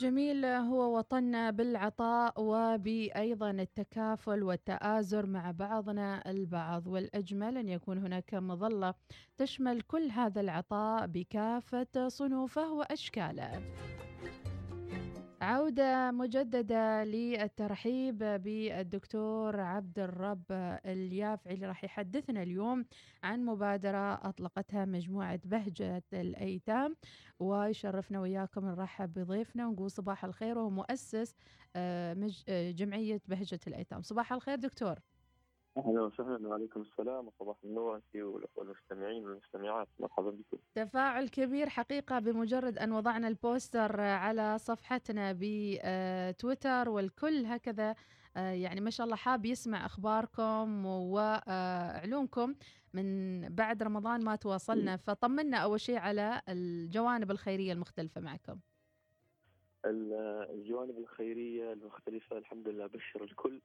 جميل هو وطننا بالعطاء وبأيضا التكافل والتآزر مع بعضنا البعض والأجمل أن يكون هناك مظلة تشمل كل هذا العطاء بكافة صنوفه وأشكاله. عودة مجددة للترحيب بالدكتور عبد الرب اليافعي اللي راح يحدثنا اليوم عن مبادرة أطلقتها مجموعة بهجة الأيتام. ويشرفنا وياكم نرحب بضيفنا ونقول صباح الخير وهو مؤسس آه، آه، جمعية بهجة الأيتام. صباح الخير دكتور. أهلا وسهلا وعليكم السلام وصباح النور انت والمستمعين والمستمعات. مرحبا بكم. تفاعل كبير حقيقة بمجرد أن وضعنا البوستر على صفحتنا بتويتر والكل هكذا آه، يعني ما شاء الله حاب يسمع أخباركم وعلومكم من بعد رمضان ما تواصلنا. فطمنا أول شيء على الجوانب الخيرية المختلفة معكم. ال- الجوانب الخيرية المختلفة الحمد لله بشر الكل.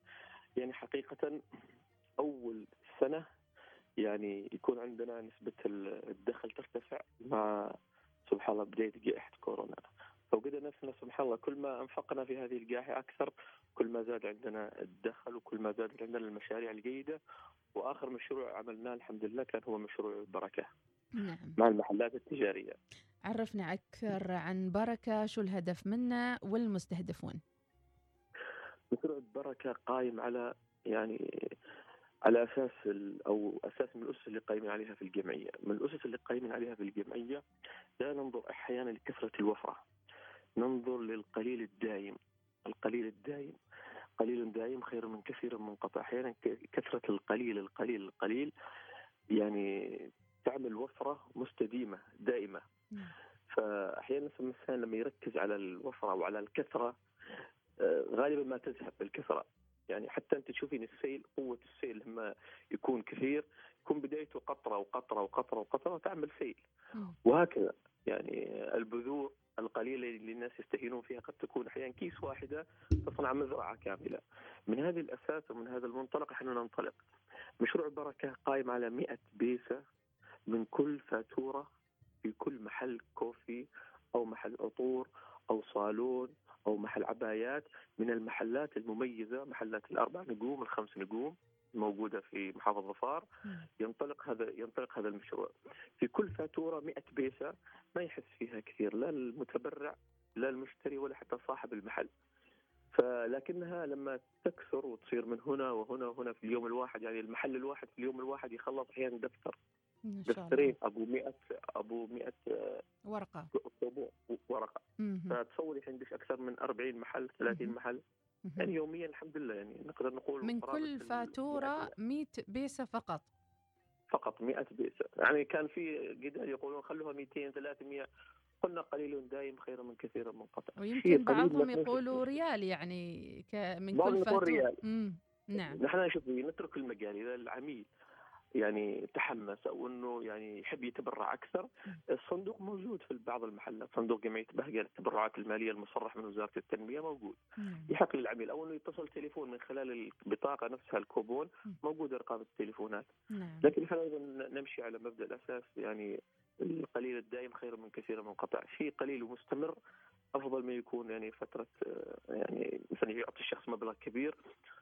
يعني حقيقة أول سنة يعني يكون عندنا نسبة ال- الدخل ترتفع مع سبحان الله بداية جائحة كورونا. فوجدنا نفسنا سبحان الله كل ما أنفقنا في هذه الجائحة أكثر كل ما زاد عندنا الدخل وكل ما زادت عندنا المشاريع الجيدة. وآخر مشروع عملناه الحمد لله كان هو مشروع البركه نعم. مع المحلات التجارية. عرفنا أكثر عن بركة شو الهدف منه والمستهدفون. مشروع بركة قائم على يعني على أساس ال- أو أساس من الأسس اللي قايمين عليها في الجمعية، من الأسس اللي قايمين عليها في الجمعية لا ننظر أحيانا لكثرة الوفرة. ننظر للقليل الدايم، القليل الدايم. قليل دايم خير من كثير منقطع، أحيانا كثرة القليل القليل القليل يعني تعمل وفرة مستديمة دائمة. فأحيانا الإنسان لما يركز على الوفرة وعلى الكثرة آه، غالبا ما تذهب بالكثرة. يعني حتى أنت تشوفين السيل قوة السيل لما يكون كثير يكون بدايته قطرة وقطرة وقطرة وقطرة تعمل سيل. وهكذا يعني البذور القليلة اللي الناس يستهينون فيها قد تكون أحيانا كيس واحدة تصنع مزرعة كاملة. من هذه الأساس ومن هذا المنطلق إحنا ننطلق. مشروع بركة قائم على 100 بيسة من كل فاتورة في كل محل كوفي أو محل عطور أو صالون أو محل عبايات من المحلات المميزة محلات الأربع نجوم الخمس نجوم موجودة في محافظة ظفار. ينطلق هذا ينطلق هذا المشروع. في كل فاتورة 100 بيسة ما يحس فيها كثير لا المتبرع لا المشتري ولا حتى صاحب المحل. فلكنها لما تكثر وتصير من هنا وهنا وهنا في اليوم الواحد يعني المحل الواحد في اليوم الواحد يخلص أحيانا دفتر. دفترين أبو 100 أبو 100 ورقة. أسبوع ورقة. مم. فتصور الحين عندك أكثر من 40 محل 30 مهم. محل. يعني يوميا الحمد لله يعني نقدر نقول من كل فاتورة 100 بيسة فقط. فقط 100 بئس يعني كان في جدال يقولون خلوها 200 300 قلنا قليل دايم خير من كثير منقطع ويمكن بعضهم يقولوا ريال يعني ك من كل يقول فاتورة. ريال. مم. نعم. نحن شوف نترك المجال اذا العميل. يعني تحمس أو إنه يعني يحب يتبرع أكثر. الصندوق موجود في بعض المحلات. صندوق جمعية بهجة للتبرعات المالية المصرح من وزارة التنمية موجود. يحق للعميل أو إنه يتصل تليفون من خلال البطاقة نفسها الكوبون م. موجوده إرقام التليفونات. نعم. لكن إحنا أيضا نمشي على مبدأ الأساس يعني القليل الدائم خير من كثير منقطع، شيء قليل ومستمر أفضل ما يكون يعني فترة آه، يعني مثلا يعطي الشخص مبلغ كبير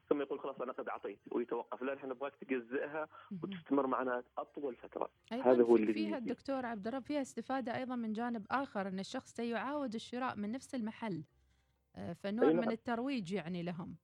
ثم يقول خلاص أنا قد أعطيت ويتوقف، لا إحنا نبغاك تجزئها. وتستمر معنا أطول فترة. أيضا هذا هو اللي فيها. الدكتور عبد الرب فيها استفادة أيضا من جانب آخر أن الشخص سيعاود الشراء من نفس المحل آه، فنوع أي من نعم. الترويج يعني لهم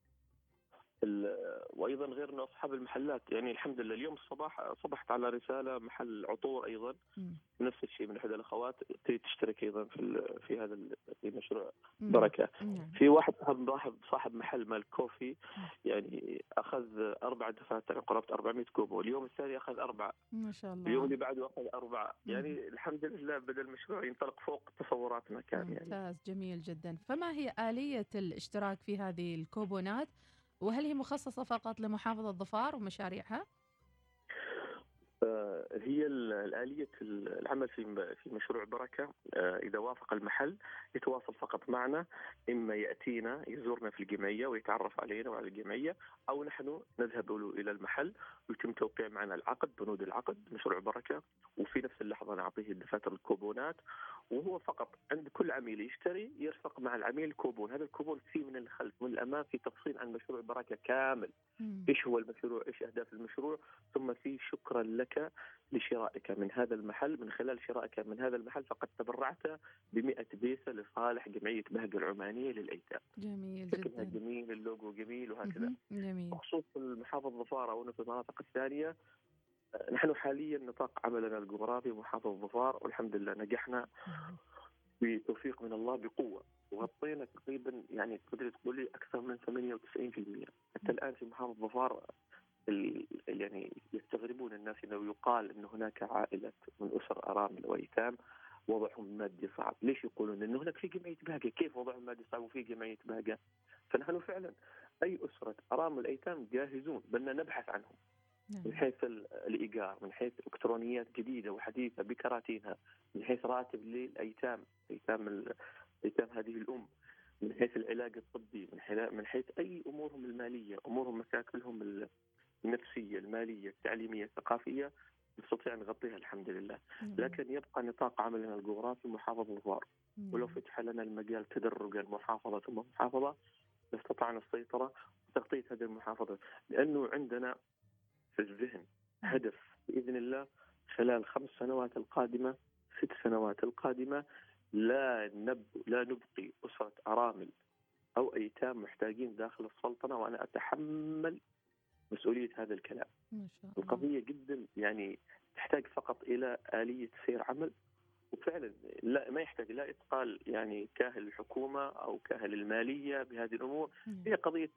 وأيضا غير إنه أصحاب المحلات. يعني الحمد لله اليوم الصباح صبحت على رسالة محل عطور أيضا. مم. نفس الشيء من إحدى الأخوات. تريد تشترك أيضا في في هذا في مشروع مم. بركة. نعم في واحد صاحب صاحب محل مال coffee يعني أخذ أربع دفاتر قرابه 400 كوب واليوم الثاني أخذ أربعة. ما شاء الله. اليوم اللي بعده أخذ أربعة. مم. يعني الحمد لله بدا المشروع ينطلق فوق تصوراتنا كان يعني ممتاز جميل جدا. فما هي آلية الاشتراك في هذه الكوبونات؟ وهل هي مخصصة فقط لمحافظة ظفار ومشاريعها؟ آه، هي الآلية العمل في في مشروع بركة. آه، إذا وافق المحل يتواصل فقط معنا. إما يأتينا يزورنا في الجمعية ويتعرف علينا وعلى الجمعية أو نحن نذهب إلى المحل. ويتم توقيع معنا العقد بنود العقد مشروع بركة. وفي نفس اللحظة نعطيه الدفاتر الكوبونات. وهو فقط عند كل عميل يشتري يرفق مع العميل كوبون. هذا الكوبون فيه من الخلف من الأمام في تفصيل عن مشروع بركة كامل. إيش هو المشروع؟ إيش أهداف المشروع؟ ثم في شكرا لك لشرائك من هذا المحل. من خلال شرائك من هذا المحل فقد تبرعت ب 100 بيسة لصالح جمعية بهجة العمانية للأيتام. جميل جدا. جميل اللوجو جميل وهكذا. جميل. بخصوص المحافظة ظفار أو في المناطق الثانية نحن حاليا نطاق عملنا الجغرافي محافظة ظفار والحمد لله نجحنا بتوفيق من الله بقوة وغطينا تقريبا يعني تقدري تقولي أكثر من 98% حتى الآن في محافظة ظفار يعني يستغربون الناس إنه يقال إن هناك عائلة من أسر ارامل وايتام وضعهم المادي صعب، ليش يقولون إنه هناك في جمعية بهجه، كيف وضعهم المادي صعب وفي جمعية بهجه؟ فنحن فعلا أي أسرة ارامل ايتام جاهزون بدنا نبحث عنهم. نعم. من حيث الإيجار، من حيث إلكترونيات جديدة وحديثة بكراتينها، من حيث راتب للأيتام، أيتام أيتام هذه الأم، من حيث العلاج الطبي، من من حيث أي أمورهم المالية، أمورهم مشاكلهم النفسية، المالية، التعليمية، الثقافية نستطيع نغطيها الحمد لله، لكن يبقى نطاق عملنا الجغرافي محافظه ظفار، ولو فتح لنا المجال تدرجا محافظة ثم محافظة لاستطعنا السيطرة وتغطية هذه المحافظة، لأنه عندنا في الذهن هدف بإذن الله خلال خمس سنوات القادمة ست سنوات القادمة لا نب لا نبقي أسرة أرامل أو أيتام محتاجين داخل السلطنة وأنا أتحمل مسؤولية هذا الكلام. ما شاء الله. القضية جدا يعني تحتاج فقط إلى آلية سير عمل وفعلا لا ما يحتاج لا اثقال يعني كاهل الحكومة أو كاهل المالية بهذه الأمور مم. هي قضية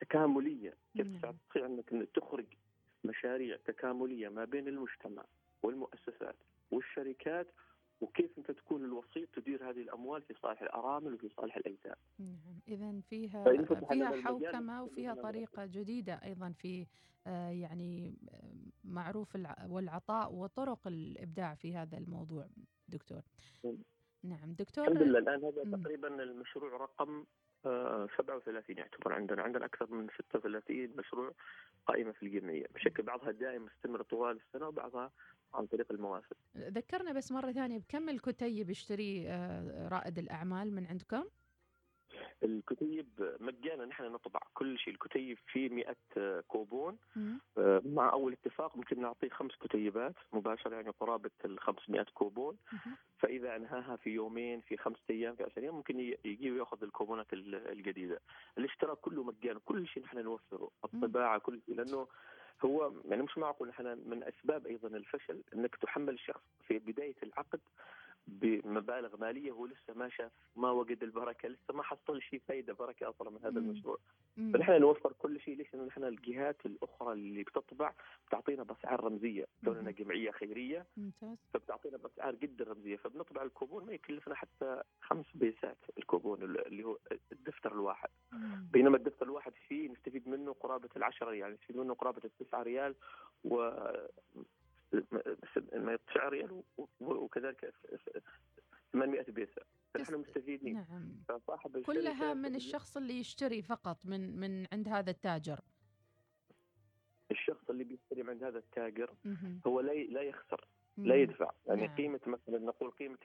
تكاملية كيف تستطيع أنك تخرج مشاريع تكاملية ما بين المجتمع والمؤسسات والشركات وكيف أنت تكون الوسيط تدير هذه الأموال في صالح الأرامل وفي صالح الايتام. نعم، اذا فيها فيها حوكمة وفيها طريقة جديدة أيضا في آه، يعني آه، معروف والعطاء وطرق الإبداع في هذا الموضوع دكتور. نعم دكتور الحمد لله الآن هذا تقريبا المشروع رقم 37 يعتبر عندنا عندنا أكثر من 36 مشروع قائمة في الجمعية بشكل بعضها دائم مستمر طوال السنة وبعضها عن طريق المواسم. ذكرنا بس مرة ثانية بكم الكتيب يشتري آه، رائد الأعمال من عندكم؟ الكتيب مجانا نحن نطبع كل شيء. الكتيب فيه 100 كوبون. آه، مع أول اتفاق ممكن نعطيه خمس كتيبات مباشرة يعني قرابة ال 500 كوبون. فإذا انهاها في يومين في خمسة أيام في 10 أيام ممكن يجي ويأخذ الكوبونات الجديدة. الاشتراك كله مجانا. كل شيء نحن نوفره الطباعة كل شيء. لأنه هو يعني مش معقول إحنا من أسباب أيضا الفشل إنك تحمل الشخص في بداية العقد بمبالغ مالية هو لسه ما شاف ما وجد البركة لسه ما حصل شيء فايدة بركة أصلا من هذا المشروع. فنحن نوفر كل شيء ليش؟ لأنه نحن الجهات الأخرى اللي بتطبع بتعطينا بأسعار رمزية. كوننا جمعية خيرية ممتاز. فبتعطينا بأسعار جدا رمزية. فبنطبع الكوبون ما يكلفنا حتى خمس بيسات الكوبون اللي هو الدفتر الواحد. مم. بينما الدفتر الواحد فيه نستفيد منه قرابة العشرة ريال نستفيد منه قرابة التسعة ريال و ما 9 ريال وكذلك 800 بيسة. فنحن مستفيدين نعم. فصاحب كلها من الشخص اللي يشتري فقط من من عند هذا التاجر. الشخص اللي بيشتري من عند هذا التاجر هو لا لا يخسر لا يدفع. يعني نعم. قيمة مثلا نقول قيمة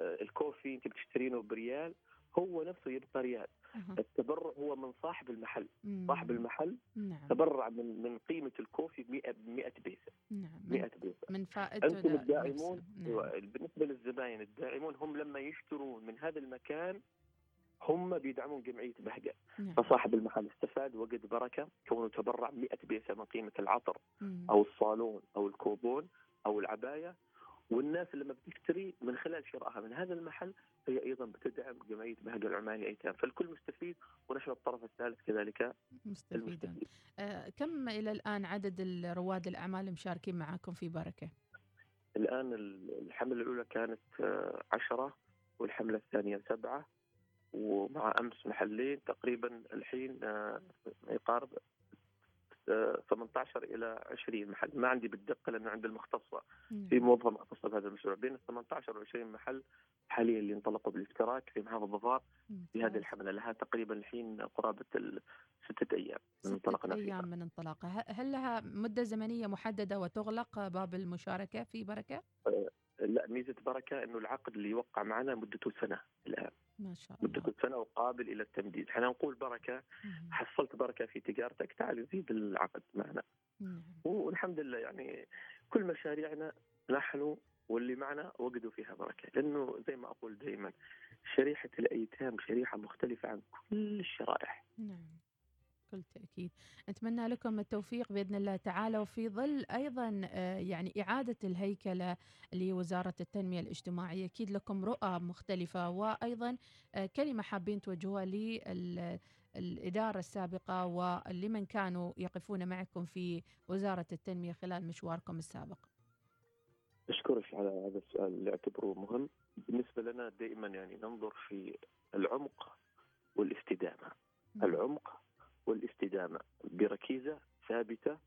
الكوفي انت بتشترينه بريال هو نفسه يبقى ريال أه. التبرع هو من صاحب المحل مم. صاحب المحل نعم. تبرع من من قيمة الكوفي ب 100 ب 100 بيسة نعم 100 بيسة من فائدته أنتم الداعمون نعم. بالنسبة للزباين الداعمون هم لما يشترون من هذا المكان هم بيدعمون جمعية بهجة نعم. فصاحب المحل استفاد وجد بركة كونه تبرع 100 بيسة من قيمة العطر مم. أو الصالون أو الكوبون أو العباية والناس لما بتشتري من خلال شرائها. من هذا المحل هي أيضا بتدعم جمعية بهجه العماني أيتام. فالكل مستفيد ونحن الطرف الثالث كذلك مستفيدون آه كم إلى الآن عدد رواد الأعمال المشاركين معكم في بركة؟ الآن الحملة الأولى كانت آه عشرة والحملة الثانية سبعة ومع أمس محلين تقريبا الحين آه يقارب 18 إلى 20 محل. ما عندي بالدقة لأن عند المختصة. في موظفه مختصه بهذا المشروع. بين ال 18 و 20 محل حاليا اللي انطلقوا بالاشتراك في محافظه ظفار في هذه. الحملة. لها تقريبا الحين قرابة ستة أيام من ستة انطلقنا فيها. أيام من انطلاقها. هل لها مدة زمنية محددة وتغلق باب المشاركة في بركة؟ لا ميزة بركة إنه العقد اللي يوقع معنا مدته سنة الآن. ما شاء الله. سنه وقابل إلى التمديد. إحنا نقول بركة مم. حصلت بركة في تجارتك تعال زيد العقد معنا. نعم. والحمد لله يعني كل مشاريعنا نحن واللي معنا وجدوا فيها بركة. لأنه زي ما أقول دائما شريحة الأيتام شريحة مختلفة عن كل الشرائح. نعم. بكل تأكيد. نتمنى لكم التوفيق بإذن الله تعالى وفي ظل أيضا آه، يعني إعادة الهيكلة لوزارة التنمية الاجتماعية. أكيد لكم رؤى مختلفة وأيضا آه، كلمة حابين توجهوها للإدارة السابقة ولمن كانوا يقفون معكم في وزارة التنمية خلال مشواركم السابق. أشكرك على هذا السؤال اللي أعتبره مهم. بالنسبة لنا دائما يعني ننظر في العمق والاستدامة. نعم. العمق والاستدامة بركيزة ثابتة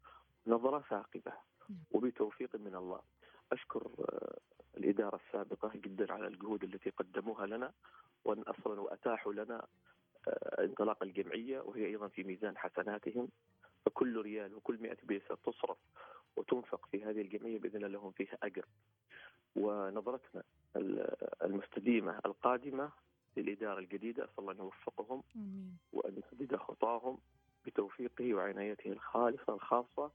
نظرة ثاقبة. نعم. وبتوفيق من الله. أشكر آه، الإدارة السابقة جدا على الجهود التي قدموها لنا وأن أصلا وأتاحوا لنا آه، انطلاق الجمعية وهي أيضا في ميزان حسناتهم. فكل ريال وكل 100 بيسه تصرف وتنفق في هذه الجمعية بإذن الله لهم فيها أجر. ونظرتنا ال- المستديمة القادمه للإدارة الجديدة أسأل الله أن يوفقهم آمين. وأن يسدد خطاهم بتوفيقه وعنايته الخالصة الخاصة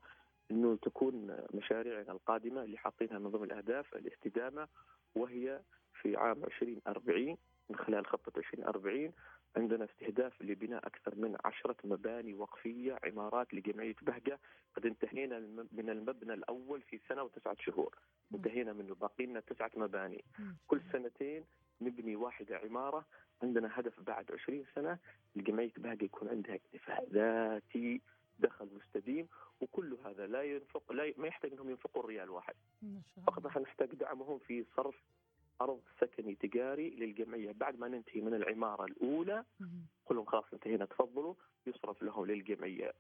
أنه تكون مشاريعنا القادمة اللي حاطينها من ضمن الأهداف الاستدامة وهي في عام 2040 من خلال خطة 2040 عندنا استهداف لبناء أكثر من عشرة مباني وقفية عمارات لجمعية بهجة. قد انتهينا من المبنى الأول في سنة وتسعة شهور. انتهينا منه باقي لنا تسعة مباني. كل سنتين نبني واحدة عمارة عندنا هدف بعد 20 سنة الجمعية بهجة يكون عندها اكتفاء ذاتي دخل مستديم وكل هذا لا ينفق لا ما يحتاج انهم ينفقوا ريال واحد. فقط نحن نحتاج دعمهم في صرف أرض سكني تجاري للجمعية. بعد ما ننتهي من العمارة الأولى مم. قل لهم خلاص انتهينا تفضلوا. يصرف لهم للجمعية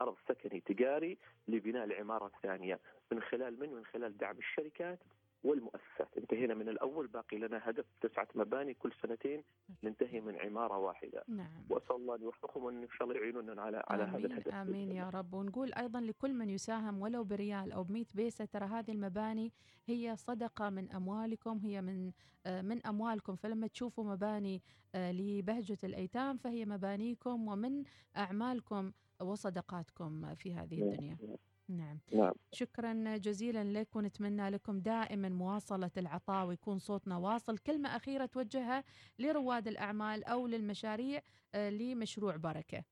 أرض سكني تجاري لبناء العمارة الثانية. من خلال من؟ من خلال دعم الشركات. والمؤسسات، انتهينا من الأول باقي لنا هدف تسعة مباني كل سنتين ننتهي من عمارة واحدة، نعم. وأسأل الله أن يوفقهم وأن إن شاء الله يعينونا على على هذا الهدف آمين يا رب. ونقول أيضا لكل من يساهم ولو بريال أو بمئة بيسة ترى هذه المباني هي صدقة من أموالكم هي من آه، من أموالكم. فلما تشوفوا مباني آه، لبهجة الأيتام فهي مبانيكم ومن أعمالكم وصدقاتكم في هذه الدنيا. نعم. نعم. شكرا جزيلا لك ونتمنى لكم دائما مواصلة العطاء ويكون صوتنا واصل. كلمة أخيرة توجهها لرواد الأعمال أو للمشاريع آه، لمشروع بركة.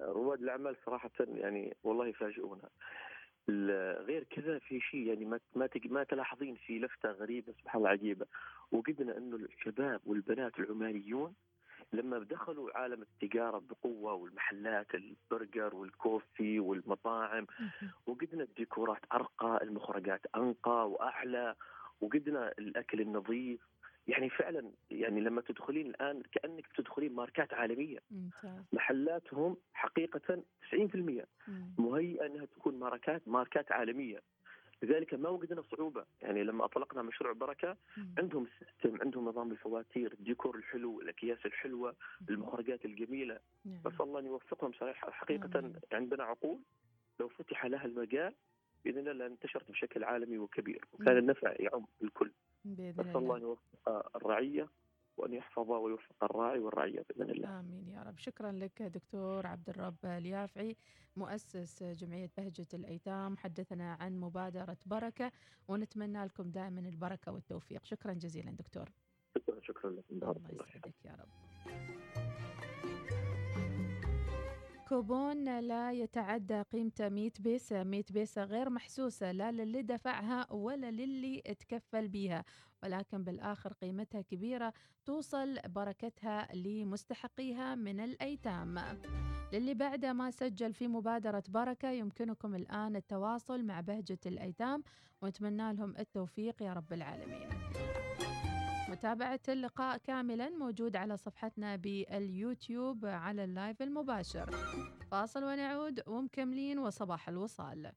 رواد الأعمال صراحة يعني والله يفاجئونا. غير كذا في شيء يعني ما ما ما تلاحظين في لفتة غريبة سبحان الله عجيبة. وجدنا انه الشباب والبنات العمانيون لما دخلوا عالم التجارة بقوة والمحلات البرجر والكوفي والمطاعم وجدنا الديكورات أرقى المخرجات أنقى واحلى وجدنا الأكل النظيف. يعني فعلا يعني لما تدخلين الآن كأنك تدخلين ماركات عالمية. ممتاز. محلاتهم حقيقة 90% مم. مهيئة إنها تكون ماركات ماركات عالمية. لذلك ما وجدنا صعوبة يعني لما أطلقنا مشروع بركة مم. عندهم ال system عندهم نظام الفواتير الديكور الحلو الأكياس الحلوة المخرجات الجميلة نعم. نسال الله أن يوفقهم صراحة حقيقة آمين. عندنا عقول لو فتح لها المجال بإذن الله لانتشرت بشكل عالمي وكبير مم. وكان النفع يعم الكل نسال الله الله أن يوفق الرعية وأن يحفظ ويوفق الراعي والرعية بإذن الله. آمين يا رب. شكرا لك دكتور عبد الرب اليافعي مؤسس جمعية بهجة الأيتام حدثنا عن مبادرة بركة ونتمنى لكم دائما البركة والتوفيق. شكرا جزيلا دكتور. شكرا شكرا الله الله يسعدك يا رب. كوبون لا يتعدى قيمته 100 بيسة 100 بيسة غير محسوسة لا للي دفعها ولا للي تكفل بيها ولكن بالآخر قيمتها كبيرة توصل بركتها لمستحقيها من الأيتام. للي بعد ما سجل في مبادرة بركة يمكنكم الآن التواصل مع بهجة الأيتام ونتمنى لهم التوفيق يا رب العالمين. متابعة اللقاء كاملا موجود على صفحتنا باليوتيوب على اللايف المباشر. فاصل ونعود ومكملين وصباح الوصال.